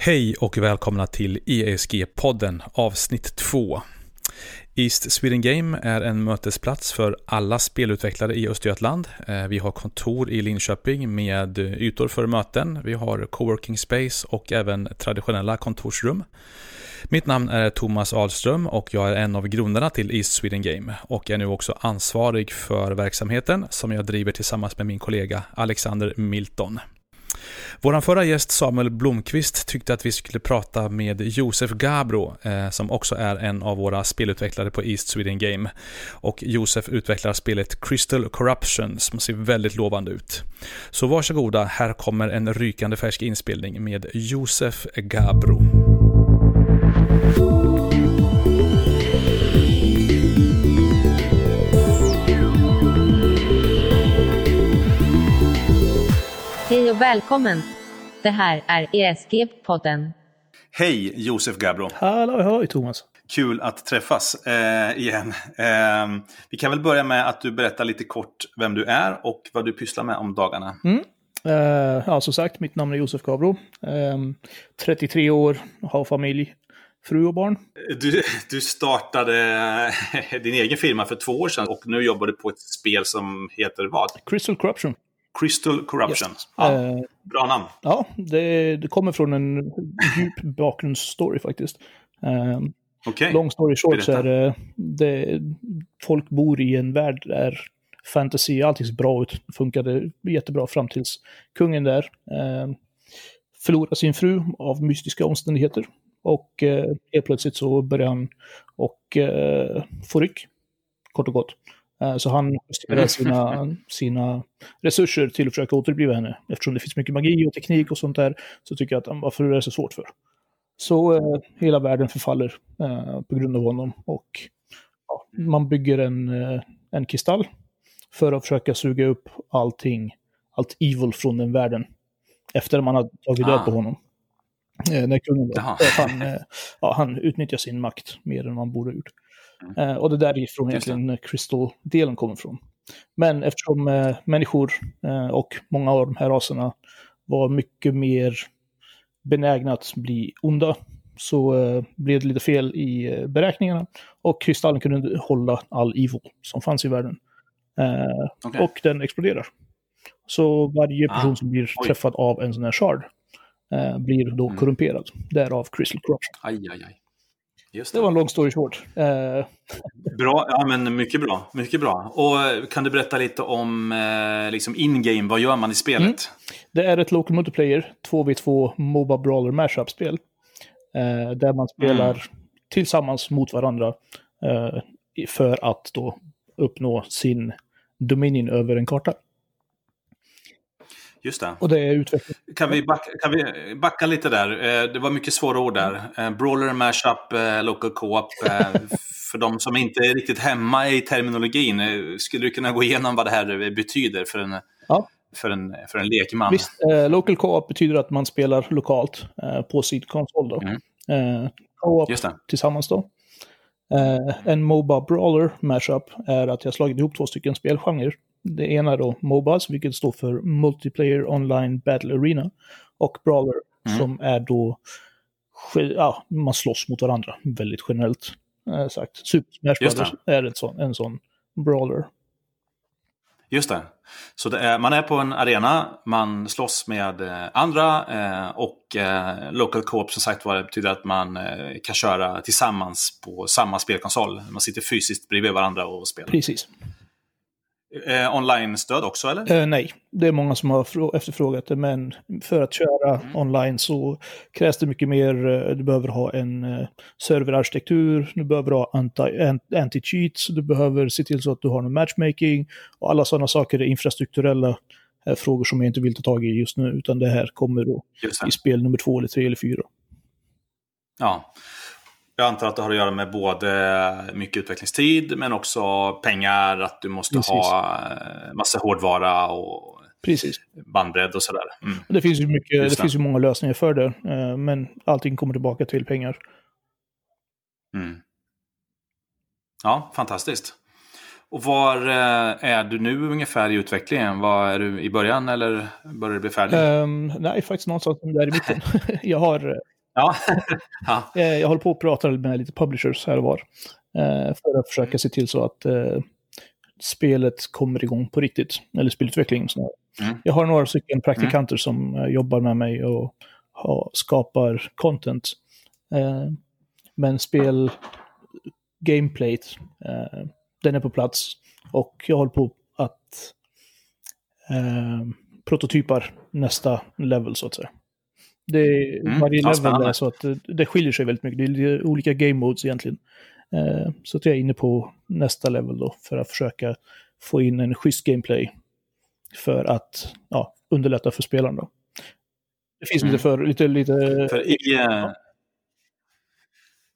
Hej och välkomna till ESG-podden avsnitt 2. East Sweden Game är en mötesplats för alla spelutvecklare i Östergötland. Eh, vi har kontor i Linköping med ytor för möten. Vi har coworking space och även traditionella kontorsrum. Mitt namn är Thomas Ahlström och jag är en av grundarna till East Sweden Game och är nu också ansvarig för verksamheten som jag driver tillsammans med min kollega Alexander Milton. Vår förra gäst Samuel Blomqvist tyckte att vi skulle prata med Josef Gabro, eh, som också är en av våra spelutvecklare på East Sweden Game. Och Josef utvecklar spelet Crystal Corruption som ser väldigt lovande ut. Så varsågoda, här kommer en rykande färsk inspelning med Josef Gabro. Och välkommen! Det här är ESG-podden. Hej Josef Gabro! Hallå, hallå Thomas! Kul att träffas eh, igen. Eh, vi kan väl börja med att du berättar lite kort vem du är och vad du pysslar med om dagarna. Mm. Eh, ja, som sagt, mitt namn är Josef Gabro. 33 år, har familj, fru och barn. Du, du startade din egen firma för två år sedan och nu jobbar du på ett spel som heter vad? Crystal Corruption. Crystal Corruption. Yes. Ja, uh, bra namn. Ja, det, det, kommer från en djup bakgrundsstory faktiskt. Uh, okay. Long story short så är det, det, folk bor i en värld där fantasy, allting ser bra ut, funkade jättebra fram tills kungen där uh, förlorar sin fru av mystiska omständigheter. Och eh, helt plötsligt så börjar han och eh, få ryck, kort och gott. Eh, så han justerar sina, sina resurser till att försöka återuppliva henne. Eftersom det finns mycket magi och teknik och sånt där så tycker jag att varför är det så svårt för? Så eh, hela världen förfaller eh, på grund av honom och ja, man bygger en, eh, en kristall för att försöka suga upp allting, allt evil från den världen. Efter man har tagit död på ah. honom. Eh, när kungen då, han, eh, ja, han utnyttjar sin makt mer än man borde ha gjort. Mm. Eh, och det är därifrån egentligen Crystal-delen kommer ifrån. Men eftersom eh, människor eh, och många av de här raserna var mycket mer benägna att bli onda så eh, blev det lite fel i eh, beräkningarna och kristallen kunde hålla all evil som fanns i världen. Eh, okay. Och den exploderar. Så varje person ah, som blir oj. träffad av en sån här shard blir då mm. korrumperad. Därav Crystal Corruption. Aj, aj, aj. Just det. det var en lång story short. Uh... Bra, ja men mycket bra. Mycket bra. Och eh, kan du berätta lite om eh, liksom in-game, vad gör man i spelet? Mm. Det är ett local multiplayer, 2v2 Moba Brawler Mashup-spel. Eh, där man spelar mm. tillsammans mot varandra eh, för att då uppnå sin dominion över en karta. Just det. Och det är utveckling. Kan vi, backa, kan vi backa lite där? Eh, det var mycket svåra ord där. Eh, brawler, mashup, eh, local co-op. För de som inte är riktigt hemma i terminologin, skulle du kunna gå igenom vad det här betyder för en, ja. för en, för en lekman? Visst, eh, local co-op betyder att man spelar lokalt eh, på sin konsol. Då. Mm. Eh, co-op tillsammans då. En Moba Brawler Mashup är att jag slagit ihop två stycken spelgenrer det ena då Mobas, vilket står för Multiplayer Online Battle Arena. Och Brawler, mm. som är då, ja, man slåss mot varandra, väldigt generellt eh, sagt. Super Smash Brothers är ett sån, en sån Brawler. Just det. Så det är, man är på en arena, man slåss med eh, andra eh, och eh, Local Co-op som sagt var betyder att man eh, kan köra tillsammans på samma spelkonsol. Man sitter fysiskt bredvid varandra och spelar. Precis. Eh, Online-stöd också eller? Eh, nej, det är många som har efterfrågat det, men för att köra mm. online så krävs det mycket mer. Eh, du behöver ha en eh, serverarkitektur, du behöver ha anti-cheats, du behöver se till så att du har en matchmaking och alla sådana saker är infrastrukturella eh, frågor som jag inte vill ta tag i just nu, utan det här kommer då i spel nummer två, eller tre eller fyra. Ja, jag antar att det har att göra med både mycket utvecklingstid men också pengar, att du måste Precis. ha eh, massa hårdvara och Precis. bandbredd och sådär. Mm. Det finns ju mycket, det, finns ju många lösningar för det, eh, men allting kommer tillbaka till pengar. Mm. Ja, fantastiskt. Och var eh, är du nu ungefär i utvecklingen? Var är du i början eller börjar du bli färdig? Um, nej, faktiskt någonstans där i mitten. jag har... Eh, ja. ja. Jag håller på att prata med lite publishers här och var. För att försöka se till så att spelet kommer igång på riktigt. Eller spelutveckling snarare. Mm. Jag har några stycken praktikanter mm. som jobbar med mig och skapar content. Men spel gameplayt den är på plats. Och jag håller på att eh, prototypar nästa level så att säga. Det, mm, varje level är så att det, skiljer sig väldigt mycket. Det är olika game modes egentligen. Eh, så att jag är inne på nästa level då för att försöka få in en schysst gameplay. För att ja, underlätta för spelarna. Det finns mm. lite för... Lite, lite, för i, ja.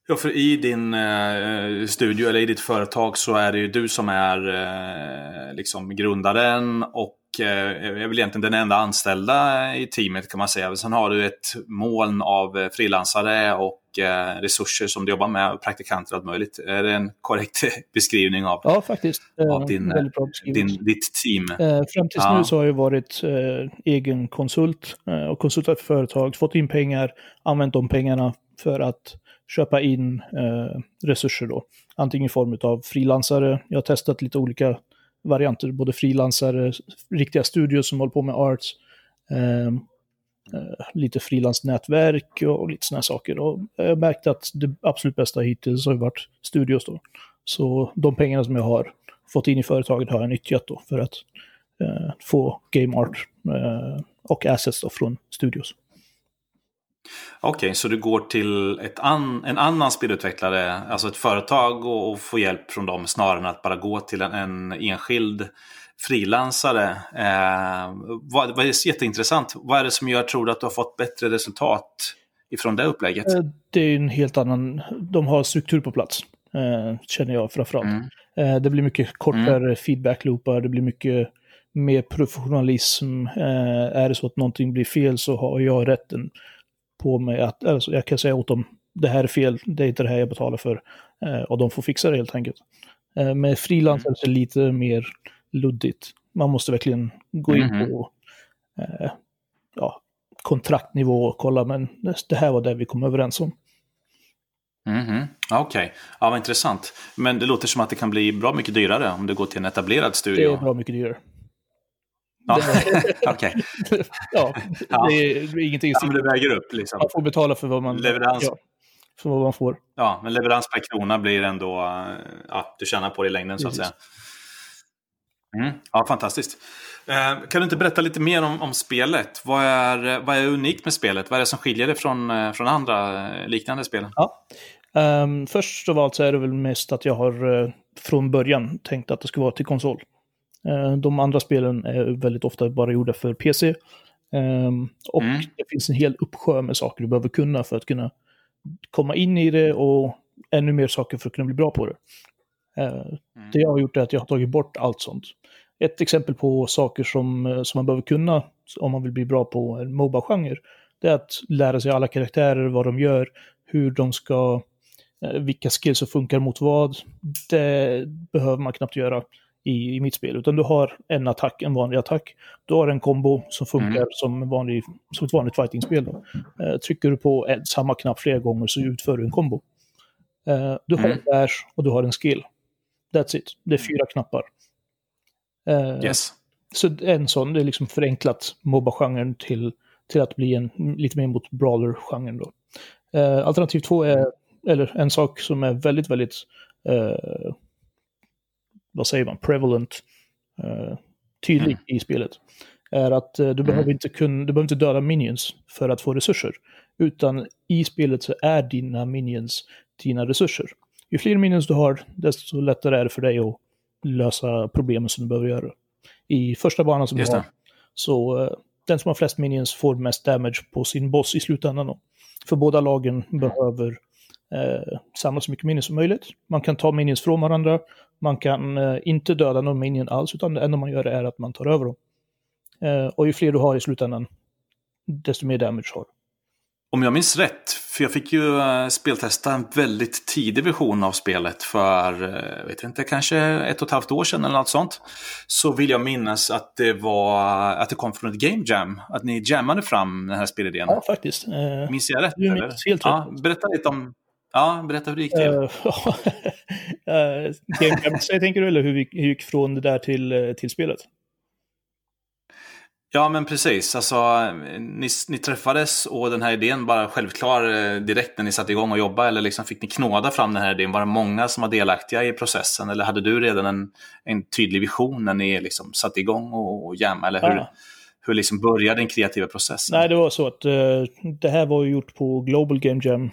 Ja, för i din eh, studio eller i ditt företag så är det ju du som är eh, liksom grundaren och eh, är väl egentligen den enda anställda i teamet kan man säga. Sen har du ett moln av eh, frilansare och eh, resurser som du jobbar med, praktikanter och allt möjligt. Är det en korrekt beskrivning av, ja, faktiskt. av din, din, ditt team? Eh, fram tills ja. nu så har jag varit eh, egen konsult och konsultat för företag, fått in pengar, använt de pengarna för att köpa in eh, resurser då. Antingen i form av frilansare. Jag har testat lite olika varianter, både frilansare, riktiga studios som håller på med arts, ehm, eh, lite frilansnätverk och, och lite sådana saker. Och jag har märkt att det absolut bästa hittills har varit studios då. Så de pengarna som jag har fått in i företaget har jag nyttjat då för att eh, få game art eh, och assets då från studios. Okej, okay, så du går till ett an, en annan spelutvecklare, alltså ett företag och, och får hjälp från dem snarare än att bara gå till en, en enskild frilansare. Eh, vad, vad är jätteintressant. Vad är det som gör, tror du, att du har fått bättre resultat ifrån det upplägget? Eh, det är en helt annan, de har struktur på plats, eh, känner jag framförallt. Mm. Eh, det blir mycket kortare mm. feedback-loopar, det blir mycket mer professionalism. Eh, är det så att någonting blir fel så har jag rätten på mig att, alltså jag kan säga åt dem, det här är fel, det är inte det här jag betalar för. Eh, och de får fixa det helt enkelt. Eh, med frilans är det lite mer luddigt. Man måste verkligen gå in mm. på eh, ja, kontraktnivå och kolla, men det här var det vi kom överens om. Mm -hmm. Okej, okay. ja, vad intressant. Men det låter som att det kan bli bra mycket dyrare om du går till en etablerad studio. Det är bra mycket dyrare. Ja, okej. ja, det är ingenting. Ja, det väger upp liksom. Man får betala för vad man, Leverans. Ja, för vad man får. Ja, men leverans per krona blir ändå, ja, du tjänar på det i längden så att säga. Mm, ja, fantastiskt. Eh, kan du inte berätta lite mer om, om spelet? Vad är, vad är unikt med spelet? Vad är det som skiljer det från, eh, från andra eh, liknande spel? Ja. Um, först av allt så är det väl mest att jag har från början tänkt att det ska vara till konsol. Eh, de andra spelen är väldigt ofta bara gjorda för PC. Ehm, och mm. det finns en hel uppsjö med saker du behöver kunna för att kunna komma in i det och ännu mer saker för att kunna bli bra på det. Eh, mm. Det jag har gjort är att jag har tagit bort allt sånt. Ett exempel på saker som, eh, som man behöver kunna om man vill bli bra på en Moba-genre, det är att lära sig alla karaktärer, vad de gör, hur de ska, vilka skills som funkar mot vad. Det behöver man knappt göra i, i mitt spel, utan du har en attack, en vanlig attack. Du har en kombo som funkar mm. som, vanlig, som ett vanligt fightingspel. Eh, trycker du på en, samma knapp flera gånger så utför du en kombo. Eh, du har mm. en dash och du har en skill. That's it. Det är mm. fyra knappar. Eh, yes. Så en sån, det är liksom förenklat Moba-genren till, till att bli en, lite mer mot brawler-genren då. Eh, alternativ två är, eller en sak som är väldigt, väldigt eh, vad säger man, prevalent, uh, tydlig mm. i spelet, är att uh, du, mm. behöver inte kun, du behöver inte döda minions för att få resurser. Utan i spelet så är dina minions dina resurser. Ju fler minions du har, desto lättare är det för dig att lösa problemen som du behöver göra. I första banan som Just du har, så uh, den som har flest minions får mest damage på sin boss i slutändan. För båda lagen mm. behöver eh, samla så mycket minions som möjligt. Man kan ta minions från varandra, man kan eh, inte döda någon minion alls, utan det enda man gör är att man tar över dem. Eh, och ju fler du har i slutändan, desto mer damage har Om jag minns rätt För jag fick ju eh, speltesta en väldigt tidig version av spelet för, eh, vet inte, kanske ett och ett halvt år sedan eller något sånt. Så vill jag minnas att det var, att det kom från ett game jam. Att ni jammade fram den här spelidén. Ja, faktiskt. Minns jag rätt? Du minns helt rätt. Ja, berätta lite om, ja, berätta hur det gick till. Uh, game jam, tänker du, eller hur vi gick från det där till, till spelet? Ja, men precis. Alltså, ni, ni, träffades och den här idén var självklar eh, direkt när ni satte igång och jobbade? Eller liksom fick ni knåda fram den här idén? Var det många som var delaktiga i processen? Eller hade du redan en, en tydlig vision när ni liksom satte igång och, och jamma? Eller hur, ja. hur liksom började den kreativa processen? Nej, det var så att uh, det här var gjort på Global Game Jam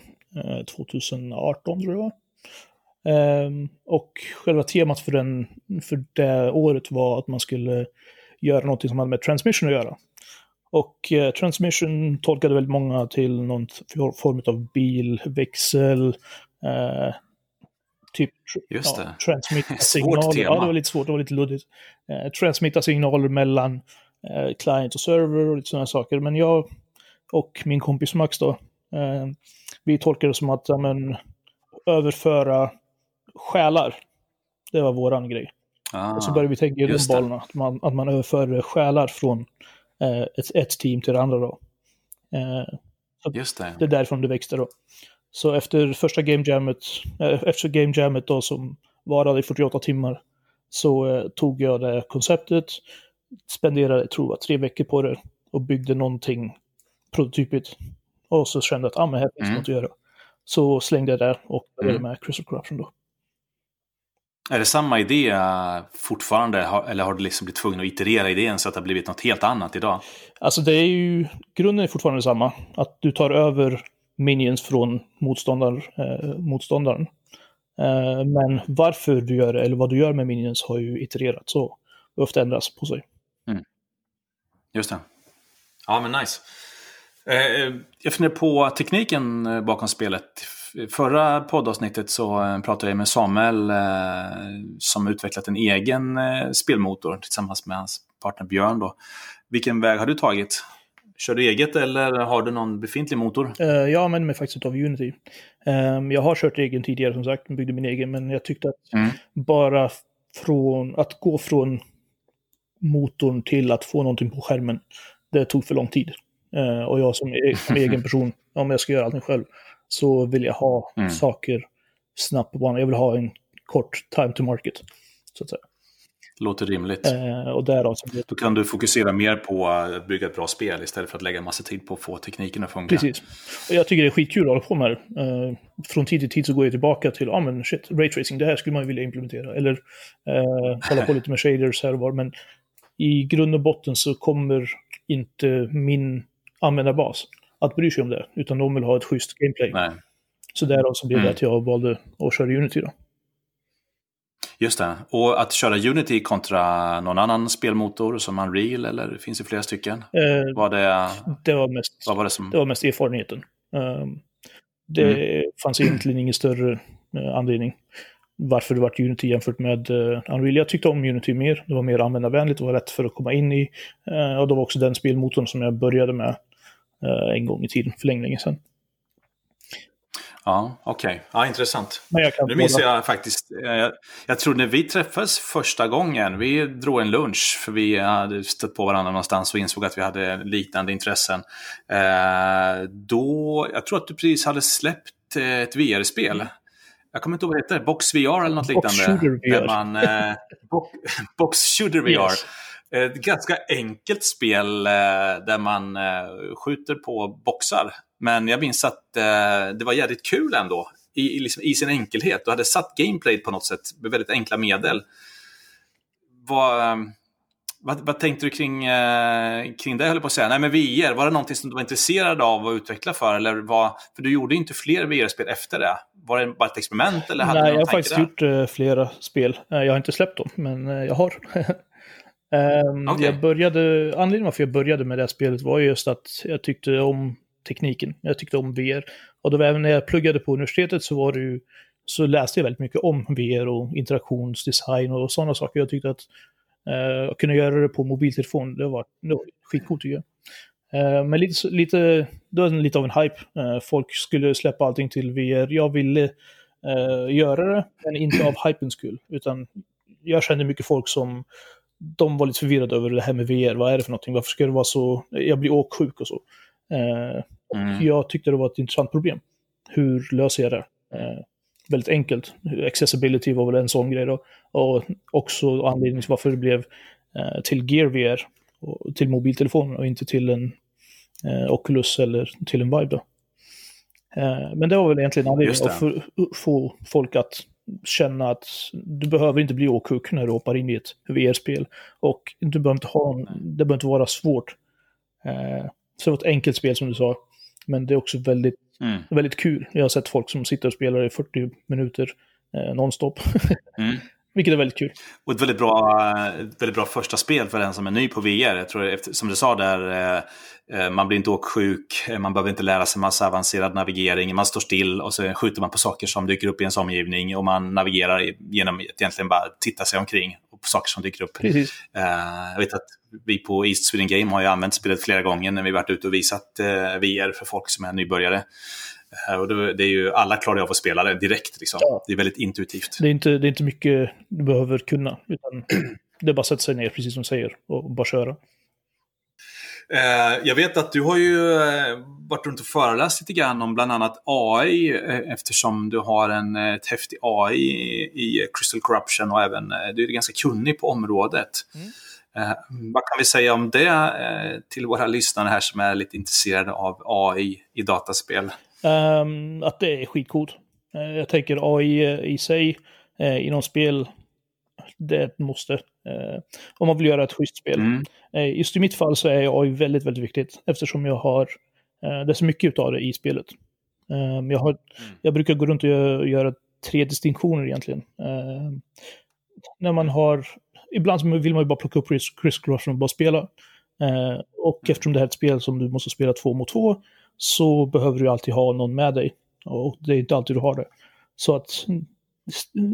2018, tror jag. Um, och själva temat för, den, för det året var att man skulle göra något som hade med transmission att göra. Och eh, transmission tolkade väldigt många till någon form av bilväxel, eh, typ Just det. Ja, transmitta signaler. Ja, det var lite svårt, det var lite luddigt. Eh, transmitta signaler mellan eh, client och server och lite sådana saker. Men jag och min kompis Max då, eh, vi tolkade det som att ja, men, överföra själar. Det var våran grej. Ah, och så började vi tänka i de banorna, att man, att man överför själar från eh, ett, ett, team till det andra. Då. Eh, just det. Det är därifrån det växte då. Så efter första game jammet, eh, efter game jammet då som varade i 48 timmar, så eh, tog jag det konceptet, spenderade, tror jag, tre veckor på det och byggde någonting prototypigt. Och så kände jag att ah, men här finns mm. något att göra. Så slängde jag det och började mm. med Crystal Corruption då. Är det samma idé fortfarande eller har du liksom blivit tvungen att iterera idén så att det har blivit något helt annat idag? Alltså det är ju, grunden är fortfarande samma. Att du tar över minions från motståndaren. Eh, motståndaren. Eh, men varför du gör det, eller vad du gör med minions har ju itererats och behövt ändras på sig. Mm. Just det. Ja, men nice. Eh, jag funderar på tekniken eh, bakom spelet förra poddavsnittet så eh, pratade jag med Samuel eh, som utvecklat en egen eh, spelmotor tillsammans med hans partner Björn. Då. Vilken väg har du tagit? Kör du eget eller har du någon befintlig motor? Jag använder mig faktiskt av Unity. Um, jag har kört egen tidigare som sagt, byggde min egen, men jag tyckte att mm. bara från att gå från motorn till att få någonting på skärmen, det tog för lång tid. Uh, och jag som, e som egen person, om jag ska göra allting själv, så vill jag ha mm. saker snabbt på banan. Jag vill ha en kort time to market, så att säga. Låter rimligt. Eh, och därav så Då kan du fokusera mer på att bygga ett bra spel istället för att lägga massa tid på att få tekniken att funka. Precis. Och jag tycker det är skitkul att hålla på med det. Eh, från tid till tid så går jag tillbaka till, ja ah, men shit, raytracing, det här skulle man vilja implementera. Eller eh, hålla på lite med shaders här och var. Men i grund och botten så kommer inte min användarbas att bry sig om det, utan de vill ha ett schysst gameplay. Nej. Så därav så blev det mm. att jag valde att köra Unity då. Just det. Och att köra Unity kontra någon annan spelmotor som Unreal, eller finns det flera stycken? Eh, var det, det, var mest, vad var det, som... det var mest erfarenheten. Uh, det mm. fanns egentligen ingen större uh, anledning varför det var Unity jämfört med uh, Unreal. Jag tyckte om Unity mer. Det var mer användarvänligt, det var lätt för att komma in i. Uh, och det var också den spelmotorn som jag började med Eh, en gång i tiden, för länge, länge sedan. Ja, okej. Okay. Ja, intressant. nu minns jag faktiskt, eh, jag, jag tror när vi träffades första gången, vi drog en lunch, för vi hade stött på varandra någonstans och insåg att vi hade liknande intressen. Eh, då, jag tror att du precis hade släppt eh, ett VR-spel. Jag kommer inte ihåg vad det heter, Box VR eller något Box liknande. Shooter VR. Man, eh, bo Box Shooter VR. Yes. Ett ganska enkelt spel eh, där man eh, skjuter på boxar. Men jag minns att eh, det var jävligt kul ändå. I, liksom, i sin enkelhet. Du hade satt gameplay på något sätt med väldigt enkla medel. Vad, vad, vad tänkte du kring, kring det, höll på att säga? Nej, men VR, var det någonting som du var intresserad av att utveckla för? Eller var, för du gjorde inte fler VR-spel efter det. Var det bara ett experiment? Eller hade Nej, jag har faktiskt där? gjort flera spel. Jag har inte släppt dem, men jag har. Um, okay. jag började, anledningen varför jag började med det här spelet var just att jag tyckte om tekniken. Jag tyckte om VR. Och var även när jag pluggade på universitetet så var det ju, så läste jag väldigt mycket om VR och interaktionsdesign och sådana saker. Jag tyckte att uh, kunna göra det på mobiltelefon, det var, det var skitcoolt tycker jag. Uh, men lite, lite, då det lite av en hype. Uh, folk skulle släppa allting till VR. Jag ville uh, göra det, men inte av hypens skull. Utan jag kände mycket folk som de var lite förvirrade över det här med VR. Vad är det för någonting? Varför ska det vara så? Jag blir åksjuk och så. och mm. jag tyckte det var ett intressant problem. Hur löser jag det? väldigt enkelt. Accessibility var väl en sån grej då. Och också anledningen till varför det blev till Gear VR till mobiltelefonen och inte till en eh, Oculus eller till en Vibe. Eh, men det var väl egentligen anledningen att få folk att känna att du behöver inte bli åkuk när du hoppar in i ett VR-spel. Och du behöver inte ha en, det behöver inte vara svårt. Eh, så det var ett enkelt spel som du sa. Men det är också väldigt, mm. väldigt kul. Jag har sett folk som sitter och spelar i 40 minuter eh, nonstop. mm. Vilket är väldigt kul. Och ett väldigt bra, väldigt bra första spel för den som är ny på VR. Jag tror, som du sa där, eh, eh, man blir inte åksjuk, eh, man behöver inte lära sig massa avancerad navigering, man står still och så skjuter man på saker som dyker upp i ens omgivning och man navigerar genom att egentligen bara titta sig omkring på saker som dyker upp. Precis. Jag vet att vi på East Sweden Game har ju använt spelet flera gånger när vi varit ute och visat VR för folk som är nybörjare. Och det är ju, alla klarar av att spela det direkt. Liksom. Ja. Det är väldigt intuitivt. Det är, inte, det är inte mycket du behöver kunna. Utan det är bara att sätta sig ner, precis som du säger, och bara köra. Eh, jag vet att du har ju eh, varit runt och föreläst lite grann om bland annat AI eh, eftersom du har en ett häftig AI i Crystal Corruption och även du är ganska kunnig på området. Mm. Vad kan vi säga om det till våra lyssnare här som är lite intresserade av AI i dataspel? Um, att det är skitcoolt. Uh, jag tänker AI i sig uh, inom spel, det måste. Uh, om man vill göra ett schysst spel. Mm. Uh, just i mitt fall så är AI väldigt, väldigt viktigt eftersom jag har, det är så mycket av det i spelet. Um, jag, har, mm. jag brukar gå runt och göra, göra tre distinktioner egentligen. Ehm, när man har, ibland vill man ju bara plocka upp Chris, Chris Cross och bara spela. och mm. eftersom det här är ett spel som du måste spela två mot två så behöver du alltid ha någon med dig. Och det är inte alltid du har det. Så att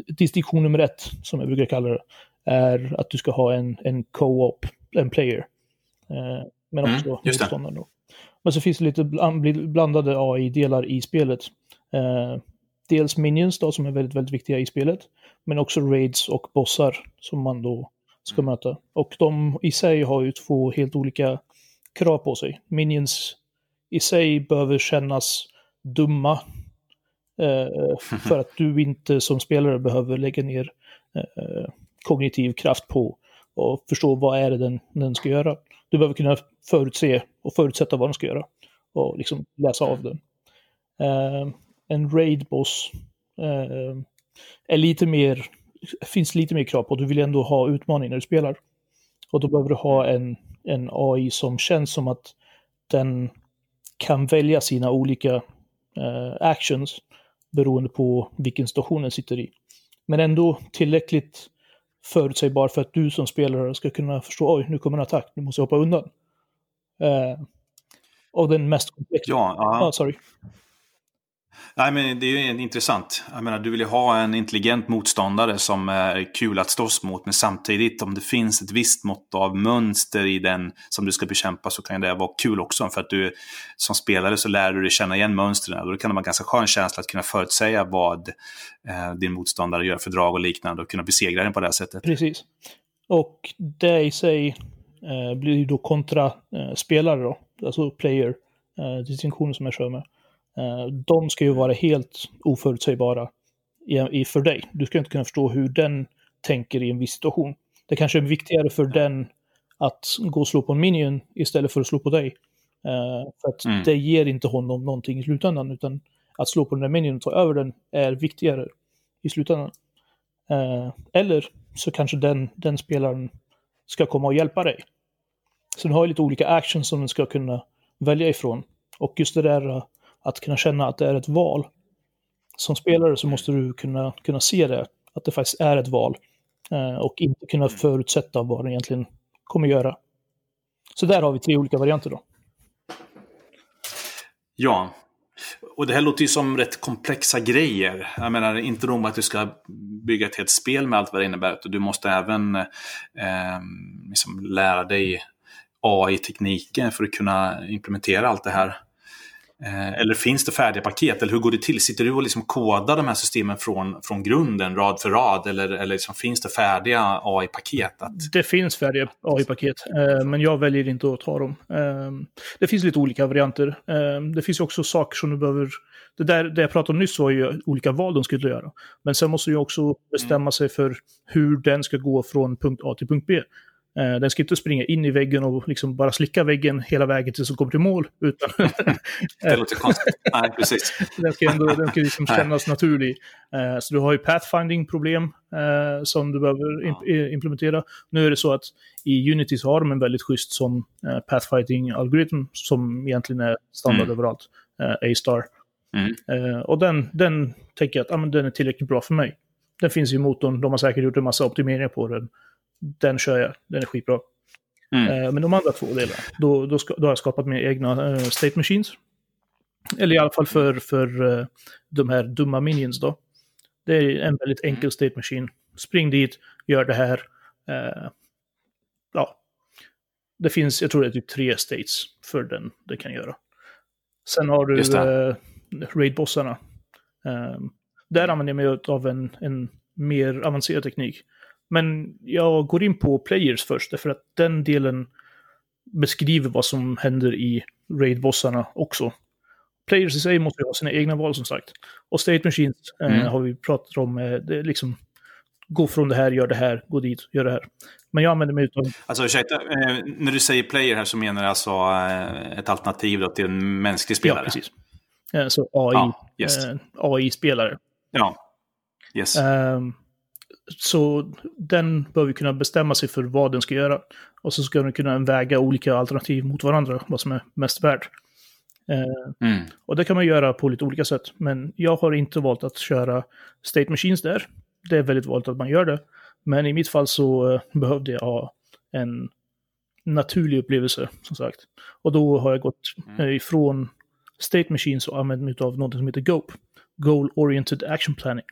distinktion nummer ett, som jag brukar kalla det, är att du ska ha en, en co-op, en player. Eh, men mm, också mm, motståndaren. Men så finns det lite blandade AI-delar i spelet. Eh, dels minions då, som är väldigt, väldigt viktiga i spelet. Men också raids och bossar som man då ska mm. möta. Och de i sig har ju två helt olika krav på sig. Minions i sig behöver kännas dumma. Eh, för att du inte som spelare behöver lägga ner eh, kognitiv kraft på och förstå vad är det den, den ska göra. Du behöver kunna förutse och förutsätta vad den ska göra och liksom läsa av den. Eh, en raid-boss eh, är lite mer, finns lite mer krav på. Du vill ändå ha utmaning när du spelar. Och då behöver du ha en, en AI som känns som att den kan välja sina olika eh, actions beroende på vilken situation den sitter i. Men ändå tillräckligt förutsägbar för att du som spelare ska kunna förstå oj, nu kommer en attack, nu måste jag hoppa undan. Eh, och den mest komplexa. Ja, ah, sorry. Nej, men det är ju intressant. Jag menar, du vill ju ha en intelligent motståndare som är kul att slåss mot, men samtidigt om det finns ett visst mått av mönster i den som du ska bekämpa så kan det vara kul också. För att du som spelare så lär du dig känna igen mönstren och då kan det vara en ganska skön känsla att kunna förutsäga vad eh, din motståndare gör för drag och liknande och kunna besegra den på det här sättet. Precis. Och det i sig eh, blir ju då kontra eh, spelare då, alltså player, eh, distinktionen som jag kör med. Eh, de ska ju vara helt oförutsägbara i, för dig. Du ska inte kunna förstå hur den tänker i en viss situation. Det kanske är viktigare för den att gå och slå på en minion istället för att slå på dig. Uh, för att mm. det ger inte honom någonting i slutändan, utan att slå på den där minion och ta över den är viktigare i slutändan. Uh, eller så kanske den, den spelaren ska komma och hjälpa dig. Så du har lite olika actions som den ska kunna välja ifrån. Och just det där att kunna känna att det är ett val. Som spelare så måste du kunna, kunna se det, att det faktiskt är ett val. Eh, och inte kunna mm. förutsätta vad den egentligen kommer göra. Så där har vi tre olika varianter då. Ja, och det här låter ju som rätt komplexa grejer. Jag menar, inte nog med att du ska bygga ett helt spel med allt vad det innebär, utan du måste även eh, liksom lära dig AI-tekniken för att kunna implementera allt det här? Eh, eller finns det färdiga paket? Eller hur går det till? Sitter du och liksom kodar de här systemen från, från grunden, rad för rad? Eller, eller liksom, finns det färdiga AI-paket? Att... Det finns färdiga AI-paket, eh, men jag väljer inte att ta dem. Eh, det finns lite olika varianter. Eh, det finns också saker som du behöver... Det där det jag pratade om nyss var ju olika val de skulle göra. Men sen måste du också bestämma mm. sig för hur den ska gå från punkt A till punkt B. Eh, den ska inte springa in i väggen och liksom bara slicka väggen hela vägen tills den kommer till mål. Utan det låter konstigt. Nej, precis. den ska, ändå, den ska liksom kännas naturlig. Eh, så du har ju pathfinding-problem eh, som du behöver ja. implementera. Nu är det så att i Unity så har de en väldigt schysst som pathfinding-algoritm som egentligen är standard mm. överallt. A-star. Mm. och den, den tänker jag att ah, men den är tillräckligt bra för mig. Den finns i motorn, de har säkert gjort en massa optimeringar på den den kör jag. Den är skitbra. Mm. Eh, men de andra två delarna, då, då, ska, då har jag skapat mina egna uh, state machines. Eller i alla fall för, för uh, de här dumma minions då. Det är en väldigt mm. enkel state machine. Spring dit, gör det här. Uh, ja. Det finns, jag tror det är typ tre states för den det kan göra. Sen har du uh, raid-bossarna. där använder jag mig av en, en mer avancerad teknik. Men jag går in på players först, därför att den delen beskriver vad som händer i raid-bossarna också. Players i sig måste ha sina egna val som sagt. Och State Machines eh, mm. har vi pratat om. Eh, det är liksom, gå från det här, gör det här, gå dit, gör det här. Men jag använder mig av... Alltså ursäkta, eh, när du säger player här så menar du alltså eh, ett alternativ då till en mänsklig spelare? Ja, precis. Eh, så AI, ja, yes. Eh, AI-spelare. Ja, yes. Um, så den behöver kunna bestämma sig för vad den ska göra. Och så ska den kunna väga olika alternativ mot varandra, vad som är mest värt. Eh, mm. Och det kan man göra på lite olika sätt. Men jag har inte valt att köra State Machines där. Det är väldigt vanligt att man gör det. Men i mitt fall så eh, behövde jag ha en naturlig upplevelse, som sagt. Och då har jag gått mm. eh, ifrån State Machines och använt mig av något som heter GOPE. Goal Oriented Action Planning.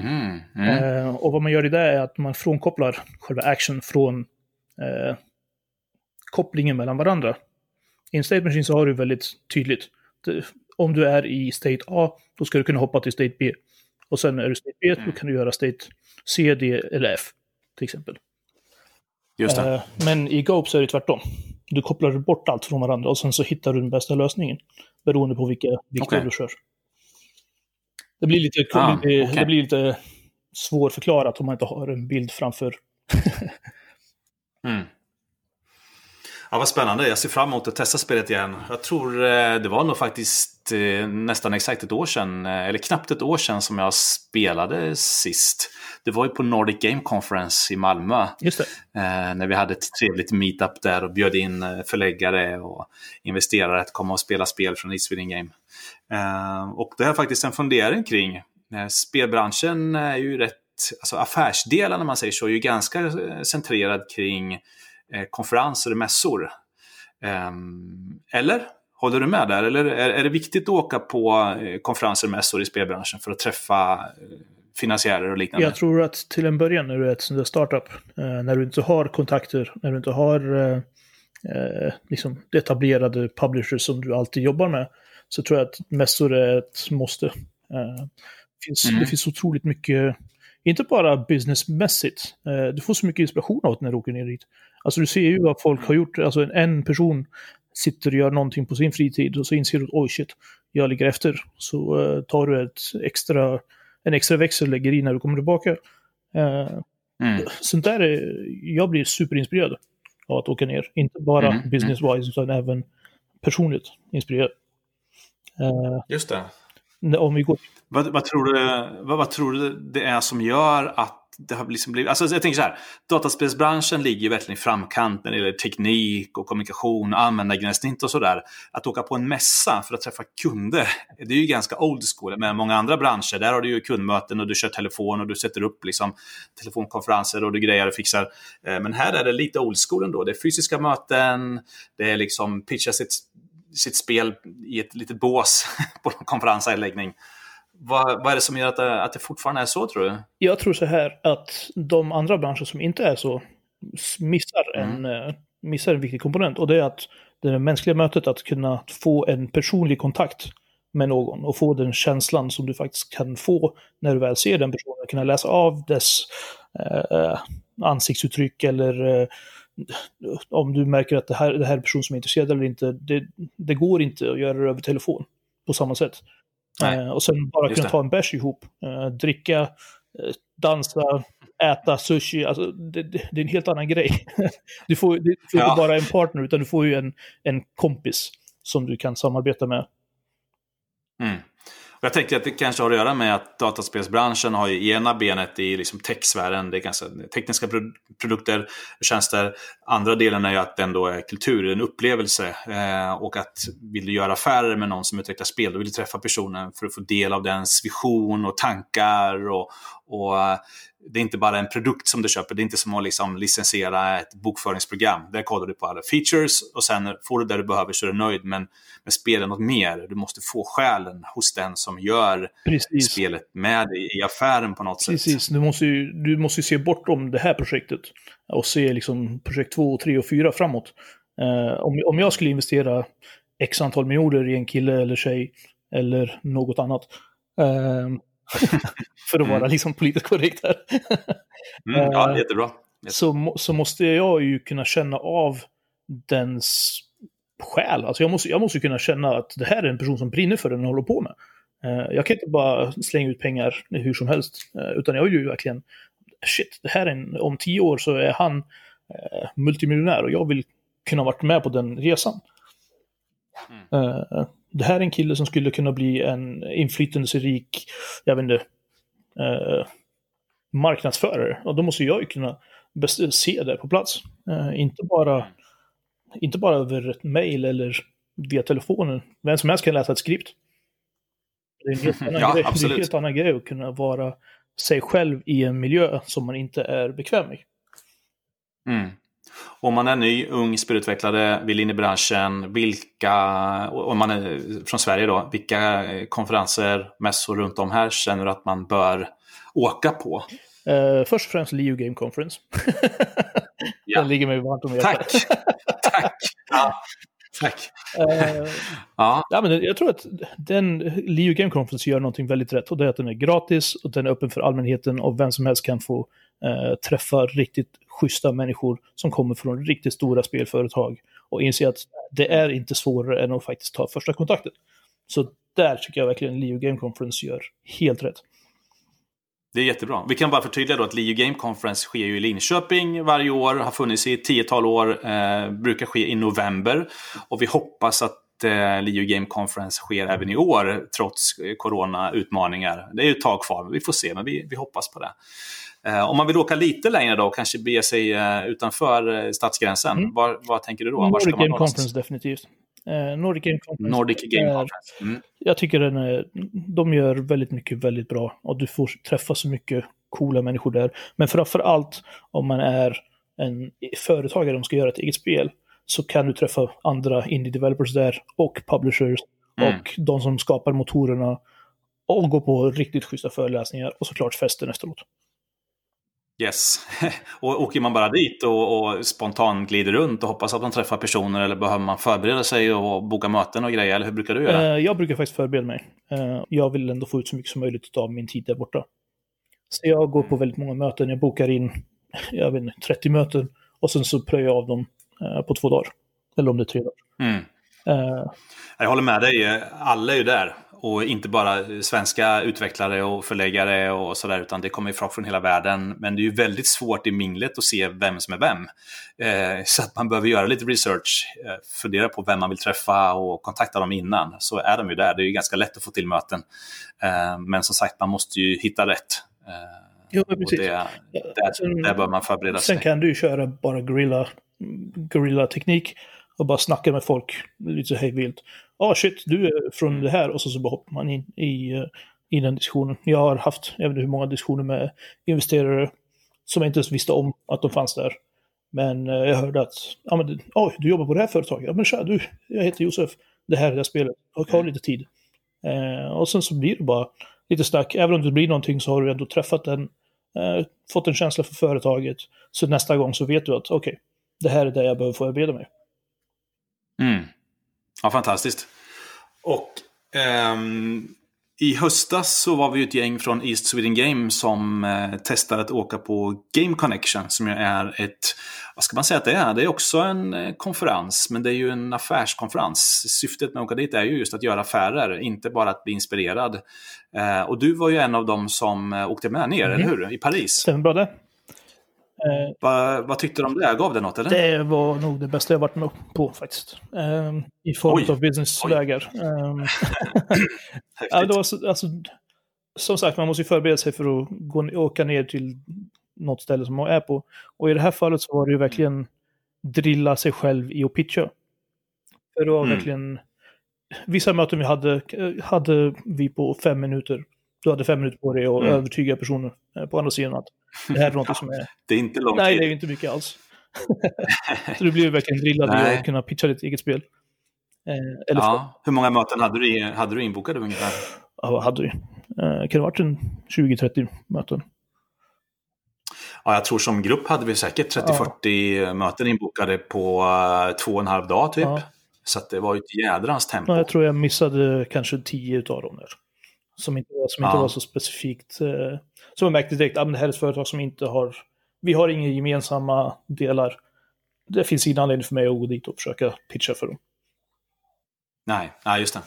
Mm, mm. Och vad man gör i det är att man frånkopplar själva action från eh, kopplingen mellan varandra. I en state machine så har du väldigt tydligt, om du är i state A, då ska du kunna hoppa till state B. Och sen är du state B, mm. då kan du göra state C, D eller F, till exempel. Just det. Eh, men i Gope så är det tvärtom. Du kopplar bort allt från varandra och sen så hittar du den bästa lösningen. Beroende på vilka vikter okay. du kör. Det blir lite, ah, okay. det blir lite svårförklarat om man inte har en bild framför. mm. Ja, vad spännande. Jag ser fram emot att testa spelet igen. Jag tror eh, det var nog faktiskt eh, nästan exakt ett år sedan, eh, eller knappt ett år sedan som jag spelade sist. Det var ju på Nordic Game Conference i Malmö. Just det. När vi hade ett trevligt meetup där och bjöd in förläggare och investerare att komma och spela spel från East Sweden Game. Och det är faktiskt en fundering kring. Spelbranschen är ju rätt, alltså affärsdelen om man säger så, är ju ganska centrerad kring konferenser och mässor. Ehm, eller? Håller du med där? Eller är, det viktigt att åka på eh, konferenser och mässor i spelbranschen för att träffa eh, finansiärer och liknande? Jag tror att till en början när du är ett startup, när du inte har kontakter, när du inte har eh, liksom etablerade publishers som du alltid jobbar med, så tror jag att mässor är ett måste. Eh, det, finns, mm. det finns otroligt mycket, inte bara businessmässigt, eh, du får så mycket inspiration av det när du åker ner dit. Alltså du ser ju vad folk har gjort. Alltså en, en person sitter och gör någonting på sin fritid och så inser du att oj shit, jag ligger efter. Så uh, tar du ett extra, en extra växel och lägger i när du kommer tillbaka. Uh, mm. Sånt där är, jag blir superinspirerad av att åka ner. Inte bara mm. mm. business-wise utan även personligt inspirerad. Uh, Just det. Om vi går... Vad, vad, tror du, vad, vad tror du det är som gör att det har liksom blivit, alltså jag tänker så här, dataspelsbranschen ligger verkligen i framkant när det gäller teknik och kommunikation, användargränssnitt och sådär. Att åka på en mässa för att träffa kunder, det är ju ganska old school. Men många andra branscher, där har du ju kundmöten och du kör telefon och du sätter upp liksom telefonkonferenser och du grejer och fixar. Eh, men här är det lite old school ändå. Det är fysiska möten, det är liksom pitcha sitt, sitt spel i ett litet bås på en konferensanläggning. Vad, vad är det som gör att det, att det fortfarande är så tror du? Jag tror så här att de andra branscher som inte är så missar mm. en, eh, missar en viktig komponent och det är att det mänskliga mötet, att kunna få en personlig kontakt med någon och få den känslan som du faktiskt kan få när du väl ser den personen, kunna läsa av dess eh, ansiktsuttryck eller eh, om du märker att det här, det här är en person som är intresserad eller inte. Det, det går inte att göra det över telefon på samma sätt. Eh, och sen bara kunna ta en bärs ihop, eh, dricka, eh, dansa, äta sushi. Alltså, det, det, det, är en helt annan grej. du får, du får ja. inte bara en partner, utan du får ju en, en kompis som du kan samarbeta med. Mm. Och jag tänkte att det kanske har att göra med att dataspelsbranschen har ju ena benet i liksom techsfären, det är ganska tekniska produkter, tjänster. Andra delen är ju att den då är kultur, en upplevelse. Eh, och att vill du göra affärer med någon som utvecklar spel, då vill du träffa personen för att få del av dens vision och tankar och, och det är inte bara en produkt som du köper. Det är inte som att liksom licensiera ett bokföringsprogram. Där kollar du på alla features och sen får du det du behöver så är du nöjd. Men med spelet något mer. Du måste få själen hos den som gör Precis. spelet med dig i affären på något Precis. sätt. Precis, du måste ju du måste se bortom det här projektet och se liksom projekt 2, 3 och 4 framåt. Uh, om, om jag skulle investera x antal miljoner i en kille eller tjej eller något annat. Uh, för att vara mm. liksom politiskt korrekt här. mm, ja, eh, jättebra. Så, så måste jag ju kunna känna av dens själ. Alltså jag måste, jag måste kunna känna att det här är en person som brinner för det den håller på med. Uh, jag kan inte bara slänga ut pengar hur som helst, uh, utan jag vill ju verkligen, shit, det här är en, om tio år så är han uh, multimiljonär och jag vill kunna varit med på den resan. Mm det här är en kille som skulle kunna bli en inflytelserik, jag vet inte, eh, marknadsförare. Och då måste jag ju kunna se det på plats. Eh, inte, bara, inte bara över ett mail eller via telefonen. Vem som helst kan läsa ett skript. Det är en helt annan, ja, grej. Det är en helt annan grej att kunna vara sig själv i en miljö som man inte är bekväm i. Mm. Om man är ny, ung spelutvecklare, vill in i branschen, vilka, om man är från Sverige då, vilka konferenser, mässor runt om här känner du att man bör åka på? Uh, först och främst Leo Game Conference. ja. Den ligger mig varmt om hjärtat. Tack! Tack! Ja. Tack. Uh, ja. ja. men jag tror att den Leo Game Conference gör någonting väldigt rätt. Och det är att den är gratis och den är öppen för allmänheten och vem som helst kan få uh, träffa riktigt schyssta människor som kommer från riktigt stora spelföretag och inse att det är inte svårare än att faktiskt ta första kontakten. Så där tycker jag verkligen Leo Game Conference gör helt rätt. Det är jättebra. Vi kan bara förtydliga då att Leo Game Conference sker ju i Linköping varje år, har funnits i ett tiotal år, eh, brukar ske i november. Och vi hoppas att eh, Leo Game Conference sker även i år, trots coronautmaningar. corona-utmaningar. Det är ju ett tag kvar, vi får se, men vi, vi hoppas på det. Eh, om man vill åka lite längre då och kanske bege sig eh, utanför eh, stadsgränsen, mm. vad, vad tänker du då? Nordic Game Conference definitivt. Eh, Nordic Game Conference. Nordic Game Conference. Mm. Jag tycker den är, de gör väldigt mycket väldigt bra och du får träffa så mycket coola människor där. Men framför allt om man är en företagare som ska göra ett eget spel så kan du träffa andra indie-developers där och publishers mm. och de som skapar motorerna och gå på riktigt schyssta föreläsningar och såklart festen efteråt. Yes. och åker man bara dit och, och spontant glider runt och hoppas att man träffar personer eller behöver man förbereda sig och boka möten och grejer? Eller hur brukar du göra? Uh, jag brukar faktiskt förbereda mig. Uh, jag vill ändå få ut så mycket som möjligt av min tid där borta. Så jag går på väldigt många möten. Jag bokar in jag vet inte, 30 möten och sen så plöjer jag av dem uh, på två dagar. Eller om det är tre dagar. Mm. Jag håller med dig. Alla är ju där. Och inte bara svenska utvecklare och förläggare och sådär, utan det kommer folk från hela världen. Men det är ju väldigt svårt i minglet att se vem som är vem. Eh, så att man behöver göra lite research, eh, fundera på vem man vill träffa och kontakta dem innan. Så är de ju där, det är ju ganska lätt att få till möten. Eh, men som sagt, man måste ju hitta rätt. Eh, jo, precis. Det, där, där bör man förbereda sig. Sen kan du köra bara gorilla, gorilla teknik och bara snacka med folk lite så hej vilt ah shit, du är från mm. det här och så, så bara hoppar man in i, eh, i den diskussionen. Jag har haft, jag vet inte hur många diskussioner med investerare som jag inte ens visste om att de fanns där. Men eh, jag hörde att, ja men, oh, du jobbar på det här företaget. Ja men tja, du, jag heter Josef. Det här är det spelet. Och har lite tid. Eh, och sen så blir det bara lite snack. Även om det blir någonting så har du ändå träffat den, eh, fått en känsla för företaget. Så nästa gång så vet du att okej, okay, det här är det jag behöver förbereda mig. Mm. Ja, fantastiskt. Och um, i höstas så var vi ett gäng från East Sweden Game som eh, testade att åka på Game Connection som ju är ett, vad ska man säga att det är? Det är också en eh, konferens, men det är ju en affärskonferens. Syftet med att åka dit är ju just att göra affärer, inte bara att bli inspirerad. Eh, och du var ju en av dem som eh, åkte med ner, mm. eller hur? I Paris. Stämmer bra det. Eh, vad, vad tyckte du om det? Gav det något? Eller? Det var nog det bästa jag varit med på faktiskt. Um, I form Oj. av businessvägar. Um, ja, det var alltså, som sagt, man måste ju förbereda sig för att gå, åka ner till något ställe som man är på. Och i det här fallet så var det ju verkligen drilla sig själv i att pitcha. För det var mm. verkligen... Vissa möten vi hade, hade vi på fem minuter. Du hade fem minuter på dig att mm. övertyga personer eh, på andra sidan att det här är något som är... Det är inte långt Nej, det är inte mycket alls. så du blir verkligen drillad i att kunna pitcha ditt eget spel. Eh, eller ja. Hur många möten hade du, hade du inbokade ungefär? Ja, vad hade vi? Eh, kan det ha varit en 20-30 möten? Ja, jag tror som grupp hade vi säkert 30-40 ja. möten inbokade på uh, två och en halv dag typ. Ja. Så det var ju ett jädrans tempo. Ja, jag tror jag missade kanske 10 av dem där. Som inte, som inte var så specifikt. Uh, som jag märkte direkt, att det här är ett företag som inte har, vi har inga gemensamma delar. Det finns ingen anledning för mig att gå dit och försöka pitcha för dem. Nej, nej just det.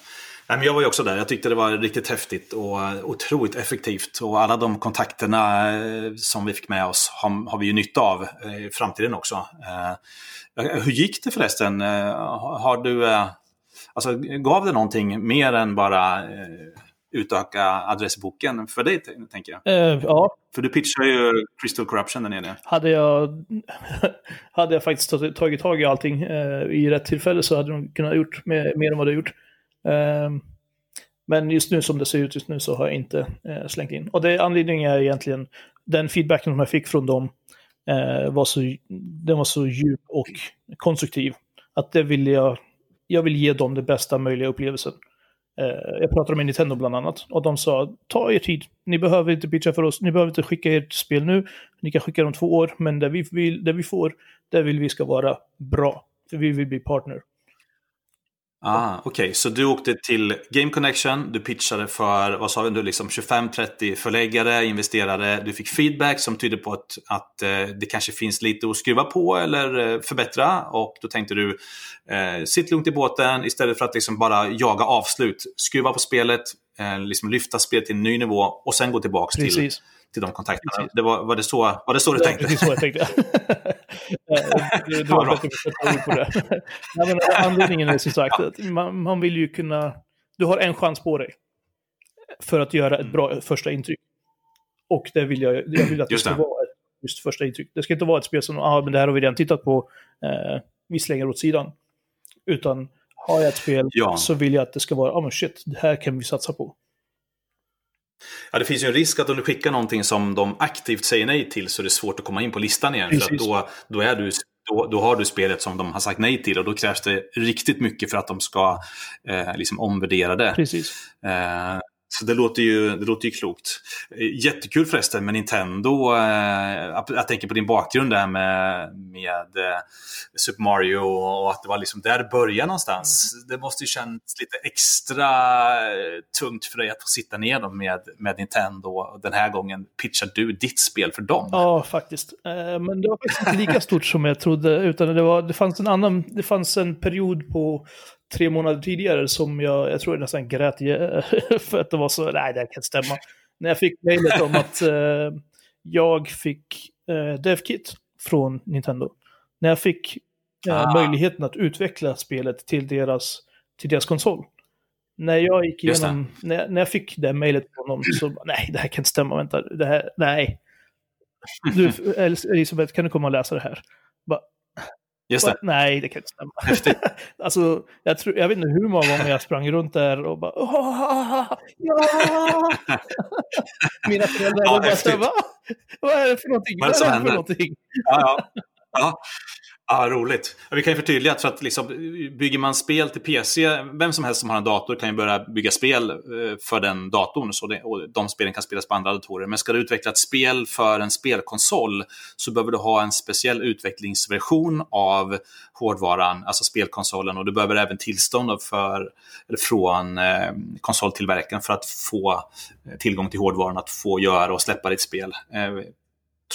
Nej, men jag var ju också där. Jag tyckte det var riktigt häftigt och otroligt effektivt. Och alla de kontakterna eh, som vi fick med oss har, vi ju nytta av eh, i framtiden också. Eh, hur gick det förresten? Har du, alltså, gav det någonting mer än bara utöka adressboken för dig, tänker jag. Uh, ja. För du pitchar ju Crystal Corruption där nere. Hade jag, hade jag faktiskt tagit tag i allting uh, i rätt tillfälle så hade de kunnat gjort mer, mer än vad de gjort. Uh, men just nu som det ser ut just nu så har jag inte uh, slängt in. Och det anledningen är egentligen den feedbacken som jag fick från dem var så, den var så djup och konstruktiv. Att det vill jag, jag vill ge dem det bästa möjliga upplevelsen. Eh, jag pratade med Nintendo bland annat och de sa ta er tid. Ni behöver inte pitcha för oss. Ni behöver inte skicka ert spel nu. Ni kan skicka dem två år, men det vi, vill, det vi får, det vill vi ska vara bra. För vi vill bli partner. Ah, Okej, okay. så du åkte till Game Connection, du pitchade för vad sa du, liksom 25-30 förläggare, investerare, du fick feedback som tyder på att, att eh, det kanske finns lite att skruva på eller eh, förbättra. Och då tänkte du eh, sitt lugnt i båten istället för att liksom bara jaga avslut, skruva på spelet, eh, liksom lyfta spelet till en ny nivå och sen gå tillbaka till till de kontakterna. Det var, var, det så, var det så du tänkte? Ja, precis så jag tänkte. du, du har bättre på det. Nej, men anledningen är som sagt att man, man vill ju kunna... Du har en chans på dig för att göra ett bra första intryck. Och det vill jag, jag vill att det ska vara ett just första intryck. Det ska inte vara ett spel som, ah, men det här har vi redan tittat på, eh, vi slänger åt sidan. Utan har jag ett spel ja. så vill jag att det ska vara, ah, men shit, det här kan vi satsa på. Ja, det finns ju en risk att om du skickar någonting som de aktivt säger nej till så är det svårt att komma in på listan igen. Precis. För då, då, är du, då, då, har du spelet som de har sagt nej till och då krävs det riktigt mycket för att de ska eh, liksom omvärdera det. Precis. Eh, så det låter, ju, det låter ju klokt. Jättekul förresten med Nintendo. Eh, jag tänker på din bakgrund där med, med eh, Super Mario och att det var liksom där det började någonstans. Mm. Det måste ju kännas lite extra eh, tungt för dig att få sitta ner med, med Nintendo och den här gången pitchar du ditt spel för dem. Ja, faktiskt. Men det var faktiskt inte lika stort som jag trodde, utan det, var, det fanns en annan, det fanns en period på tre månader tidigare som jag, jag tror jag nästan grät för att det var så, nej det kan inte stämma. När jag fick mejlet om att eh, jag fick eh, DevKit från Nintendo. När jag fick eh, ah. möjligheten att utveckla spelet till deras, till deras konsol. När jag gick igenom, när, när jag fick det mejlet från dem så, nej det här kan inte stämma, vänta, det här, nej. Du, Elisabeth, kan du komma och läsa det här? Bara, Just det. Nej, det kan inte stämma. alltså, jag, tror, jag vet inte hur många gånger jag sprang runt där och bara ja! Mina föräldrar ja, bara så, Va? Vad är det för någonting? Vad är det för någonting? ja, ja. ja. Ja, roligt. Vi kan ju förtydliga att, för att liksom, bygger man spel till PC, vem som helst som har en dator kan ju börja bygga spel eh, för den datorn. Så det, och de spelen kan spelas på andra datorer. Men ska du utveckla ett spel för en spelkonsol så behöver du ha en speciell utvecklingsversion av hårdvaran, alltså spelkonsolen. Och du behöver även tillstånd för, eller från eh, konsoltillverkaren för att få eh, tillgång till hårdvaran, att få göra och släppa ditt spel. Eh,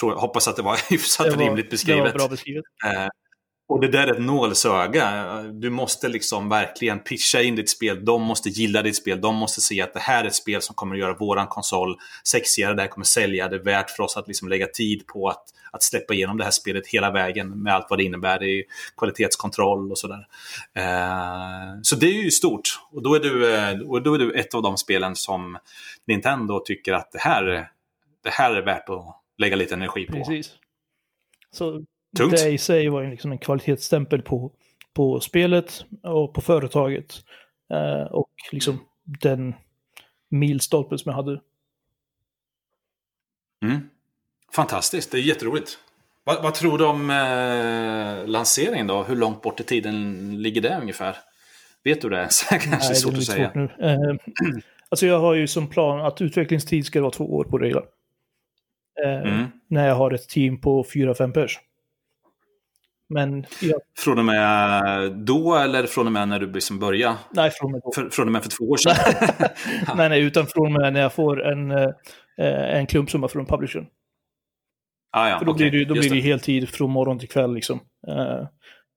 tror, hoppas att det var hyfsat det var, rimligt beskrivet. Det var bra beskrivet. Eh, och det där är ett nålsöga. Du måste liksom verkligen pitcha in ditt spel. De måste gilla ditt spel. De måste se att det här är ett spel som kommer att göra våran konsol sexigare. Det här kommer sälja. Det är värt för oss att liksom lägga tid på att, att släppa igenom det här spelet hela vägen med allt vad det innebär i kvalitetskontroll och sådär. Eh, så det är ju stort. Och då är, du, eh, och då är du ett av de spelen som Nintendo tycker att det här, det här är värt att lägga lite energi på. Precis. Så Tungt. Det i sig var ju liksom en kvalitetsstämpel på, på spelet och på företaget. Eh, och liksom den milstolpen som jag hade. Mm. Fantastiskt, det är jätteroligt. Vad, vad tror du om eh, lanseringen då? Hur långt bort i tiden ligger det ungefär? Vet du det? Kanske Nej, svårt det är att säga. Svårt nu. Eh, alltså jag har ju som plan att utvecklingstid ska vara två år på det hela. Eh, mm. När jag har ett team på fyra, fem pers. Men jag... Från och med då eller från och med när du liksom började? Nej, från och med då. För, från och med för två år sedan? nej, nej, utan från och med när jag får en, eh, en klumpsumma från publishern. Ah, ja, för då okay. blir det, då blir det heltid från morgon till kväll. Liksom. Eh,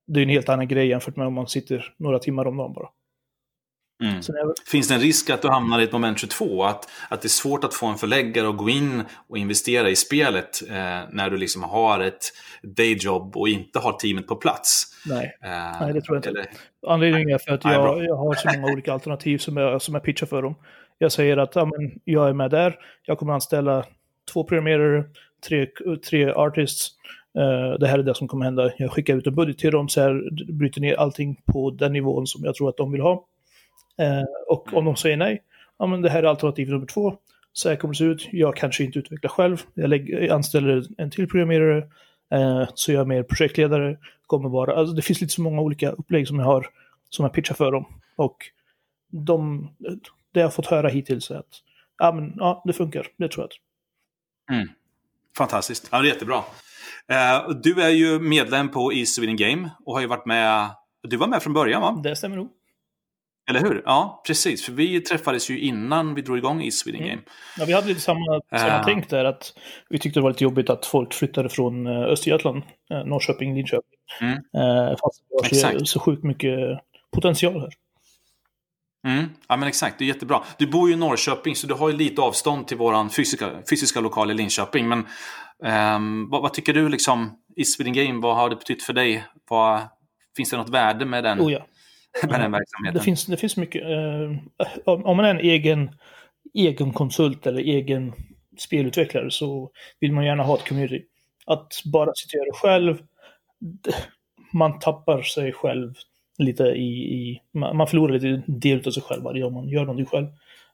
det är en helt annan grej jämfört med om man sitter några timmar om dagen bara. Mm. Jag... Finns det en risk att du hamnar i ett moment 22? Att, att det är svårt att få en förläggare att gå in och investera i spelet eh, när du liksom har ett dayjob och inte har teamet på plats? Nej, eh, Nej det tror jag inte. Eller... Anledningen är för att jag, jag har så många olika alternativ som jag, som jag pitchar för dem. Jag säger att ja, men, jag är med där, jag kommer anställa två programmerare, tre, tre artists, Uh, det här är det som kommer hända. Jag skickar ut en budget till dem, så här, bryter ner allting på den nivån som jag tror att de vill ha. Eh, och om de säger nej, ja men det här är alternativ nummer två. Så här kommer det se ut. Jag kanske inte utvecklar själv. Jag, lägger, jag anställer en till programmerare. Eh, så jag är mer projektledare. Kommer vara, alltså det finns lite så många olika upplägg som jag har som jag pitchar för dem. Och de, det jag har fått höra hittills är att ja, men, ja, det funkar. Det tror jag. Mm. Fantastiskt. Ja, det är jättebra. Eh, du är ju medlem på East Sweden Game och har ju varit med. Du var med från början va? Det stämmer nog. Eller hur? Ja, precis. För vi träffades ju innan vi drog igång i Sweden mm. Game. Mm. Ja, vi hade lite samma, samma uh. tänk där. Att vi tyckte det var lite jobbigt att folk flyttade från uh, Östergötland, uh, Norrköping, Linköping. Mm. Uh, fast det var så, så sjukt mycket potential här. Mm. Ja men exakt, det är jättebra. Du bor ju i Norrköping så du har ju lite avstånd till vår fysiska, fysiska lokal i Linköping. Men um, vad, vad, tycker du liksom i Sweden Game, vad har det betytt för dig? Vad, finns det något värde med den? Oh ja med den verksamheten. Det finns, det finns mycket. Eh, om man är en egen, egen konsult eller egen spelutvecklare så vill man gärna ha ett community. Att bara sitta och göra själv, man tappar sig själv lite i, i man förlorar lite del av sig själv varje gång man gör någonting själv.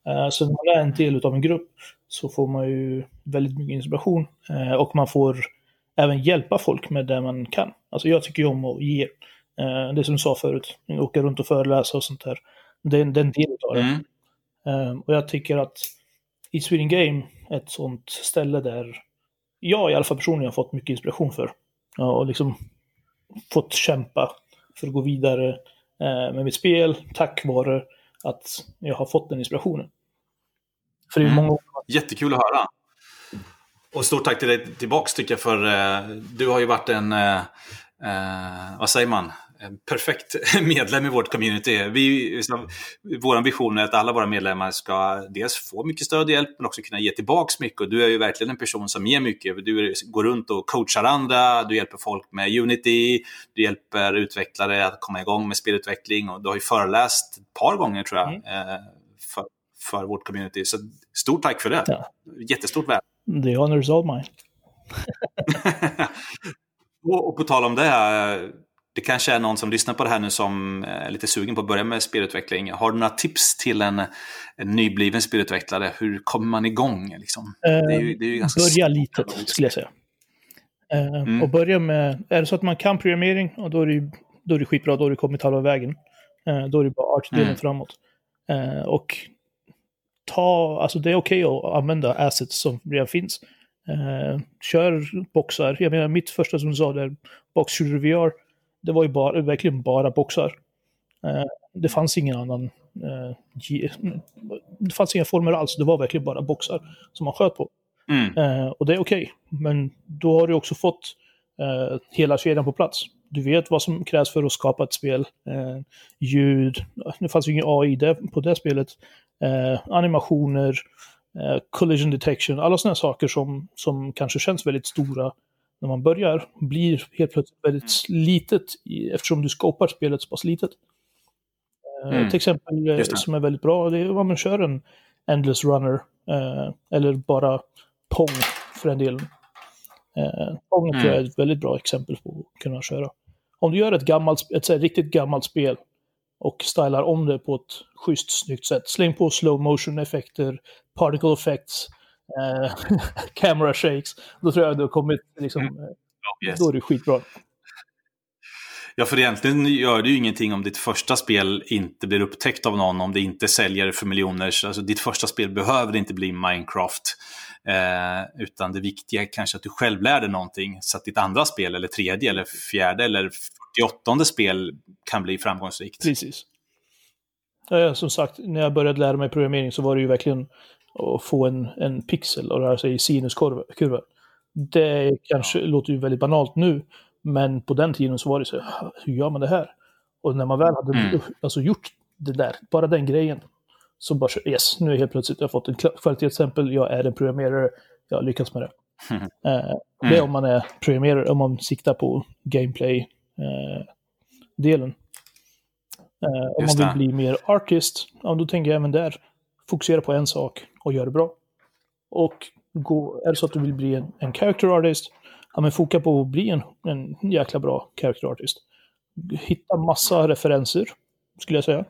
Eh, så när man är en del av en grupp så får man ju väldigt mycket inspiration eh, och man får även hjälpa folk med det man kan. Alltså jag tycker ju om att ge. Eh, det som du sa förut, åka runt och föreläsa och sånt där. Det är, en del av det. Mm. Eh, och jag tycker att i Sweden Game, ett sånt ställe där jag i alla fall personligen har fått mycket inspiration för. Och liksom fått kämpa för att gå vidare eh, med mitt spel tack vare att jag har fått den inspirationen. För det är mm. många... Jättekul att höra. Och stort tack till dig tillbaks tycker jag för eh, du har ju varit en, eh, vad säger man, perfekt medlem i vårt community. Vi, vår vision är att alla våra medlemmar ska dels få mycket stöd och hjälp men också kunna ge tillbaka mycket. Och du är ju verkligen en person som ger mycket. Du går runt och coachar andra, du hjälper folk med Unity, du hjälper utvecklare att komma igång med spelutveckling och du har ju föreläst ett par gånger tror jag mm. Eh, för, för vårt community. Så stort tack för det. Ja. Jättestort värde. The honor is all mine. och, och på tal om det, det kanske är någon som lyssnar på det här nu som är lite sugen på att börja med spelutveckling. Har du några tips till en, en nybliven spelutvecklare? Hur kommer man igång? Liksom? det är ju, det är ju ganska börja litet, skulle jag säga. Eh, mm. Och börja med, är det så att man kan programmering, och då är det, då är det skitbra, då har du kommit halva vägen. Eh, då är det bara art-delen mm. framåt. Eh, och ta, alltså det är okej okay att använda assets som redan finns. Eh, kör boxar. Jag menar, mitt första som du sa, där Box Shooter VR, det var ju bara, verkligen bara boxar. Eh, det fanns ingen annan... Eh, det fanns inga former alls, det var verkligen bara boxar som man sköt på. Mm. Eh, och det är okej, okay. men då har du också fått hela kedjan på plats. Du vet vad som krävs för att skapa ett spel. Ljud, det fanns ju ingen AI på det spelet. animationer, collision detection, alla sådana saker som, som kanske känns väldigt stora när man börjar, blir helt plötsligt väldigt mm. litet eftersom du skapar spelet så pass litet. Eh, mm. Ett exempel eh, som är väldigt bra, det är om man kör en Endless Runner, eh, eller bara Pong för en del. Eh, Pong mm. tror jag är ett väldigt bra exempel på att kunna köra. Om du gör ett, gammalt, ett så riktigt gammalt spel och stylar om det på ett schysst, snyggt sätt. Släng på slow motion effekter, particle effects, eh, camera shakes. Då tror jag du har kommit, liksom, mm. oh, yes. då är det skitbra. Ja, för egentligen gör det ju ingenting om ditt första spel inte blir upptäckt av någon, om det inte säljer för miljoner. Alltså, ditt första spel behöver inte bli Minecraft. Eh, utan det viktiga är kanske att du själv lär dig någonting, så att ditt andra spel, eller tredje, eller fjärde, eller 48 spel kan bli framgångsrikt. Precis. Ja, som sagt, när jag började lära mig programmering så var det ju verkligen att få en, en pixel och röra sig i sinuskurva. Det kanske ja. låter ju väldigt banalt nu, men på den tiden så var det så hur gör man det här? Och när man väl hade mm. alltså, gjort det där, bara den grejen, så bara yes, nu är helt plötsligt jag fått en kvalitetsstämpel, jag är en programmerare, jag har lyckats med det. Mm. Eh, det är om man är programmerare, om man siktar på gameplay-delen. Eh, om man vill bli mer artist, ja, då tänker jag även där, fokusera på en sak och göra det bra. Och gå, är det så att du vill bli en, en character artist, ja men foka på att bli en, en jäkla bra character artist. Hitta massa referenser, skulle jag säga.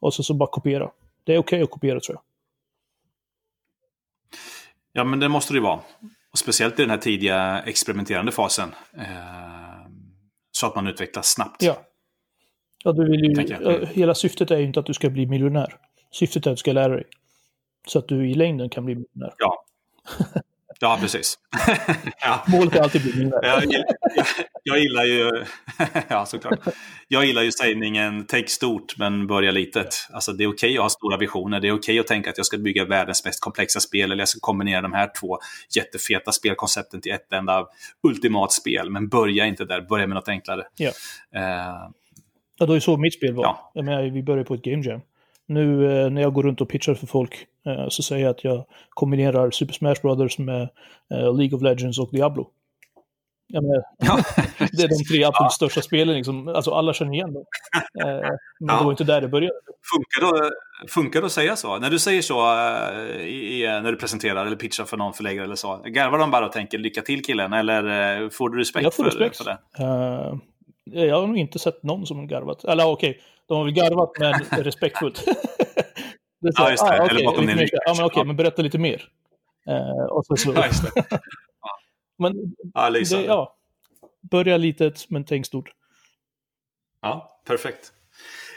Och så, så bara kopiera. Det är okej okay att kopiera tror jag. Ja, men det måste det ju vara. Och speciellt i den här tidiga experimenterande fasen. Eh, så att man utvecklas snabbt. Ja. Ja, du vill ju, hela syftet är ju inte att du ska bli miljonär. Syftet är att du ska lära dig. Så att du i längden kan bli miljonär. Ja, ja precis. ja. Målet är alltid att miljonär. jag, jag, jag, gillar ju, ja såklart. Jag gillar ju sägningen tänk stort men börja litet. Alltså det är okej okay att ha stora visioner. Det är okej okay att tänka att jag ska bygga världens mest komplexa spel eller jag ska kombinera de här två jättefeta spelkoncepten till ett enda ultimat spel. Men börja inte där, börja med något enklare. Ja. Uh, Ja, det är så mitt spel var. Ja. Jag menar, vi började på ett game jam. Nu eh, när jag går runt och pitchar för folk eh, så säger jag att jag kombinerar Super Smash Brothers med eh, League of Legends och Diablo. Ja. det är de tre absolut ja. största spelen, liksom. alltså alla känner igen dem. Men det var inte där det började. Funkar det, funkar det att säga så? När du säger så, i, när du presenterar eller pitchar för någon förläggare eller så, garvar de bara och tänker lycka till killen, eller får du respekt, jag får respekt. för, för det? Jag har nog inte sett någon som garvat. Eller okej, okay, de har väl garvat men respektfullt. det ja, just det. Ah, okay, Eller bakom din. Ja, men okej, okay, men berätta lite mer. Uh, och så, så. Ja, just det. men ja, det, ja, börja litet, men tänk stort. Ja, perfekt.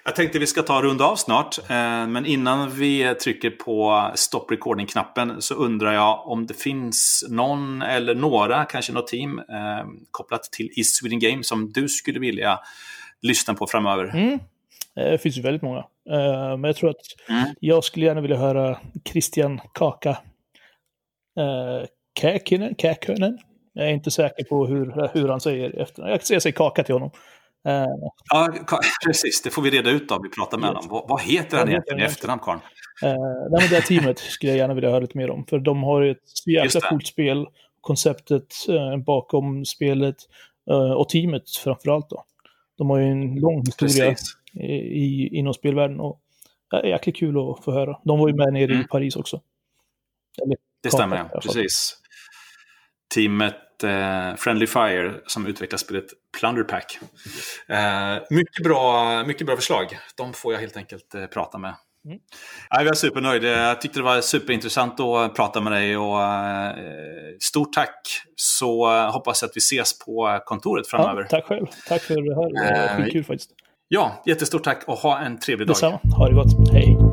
Jag tänkte vi ska ta runda av snart, eh, men innan vi trycker på stop recording-knappen så undrar jag om det finns någon eller några, kanske något team eh, kopplat till East Sweden Game som du skulle vilja lyssna på framöver? Mm. Eh, det finns ju väldigt många. Men jag tror att mm. jag skulle gärna vilja höra Christian Kaka Käkönen. Jag är inte säker på hur, hur han säger efter. Jag säger Kaka till honom. Uh, ja, precis. Det får vi reda ut då vi pratar med honom. Vad, vad heter han egentligen i efternamn, Karl? Uh, nej, men det teamet skulle jag gärna vilja höra lite mer om. För de har ju ett jäkla coolt spel. Konceptet uh, bakom spelet uh, och teamet framförallt då. De har ju en lång historia i, i, inom spelvärlden. Och det är jäkligt kul att få höra. De var ju med nere mm. i Paris också. Eller, det stämmer, ja. Precis. Teamet eh, Friendly Fire som utvecklar spelet Plunder Pack. Eh, mycket, bra, mycket bra förslag. De får jag helt enkelt eh, prata med. Mm. Ja, jag är supernöjd. Jag tyckte det var superintressant att prata med dig. Och, eh, stort tack. Så hoppas jag att vi ses på kontoret framöver. Ja, tack själv. Tack för det här. Det var skitkul faktiskt. Ja, jättestort tack och ha en trevlig dag. Detsamma. Ha det gott. Hej.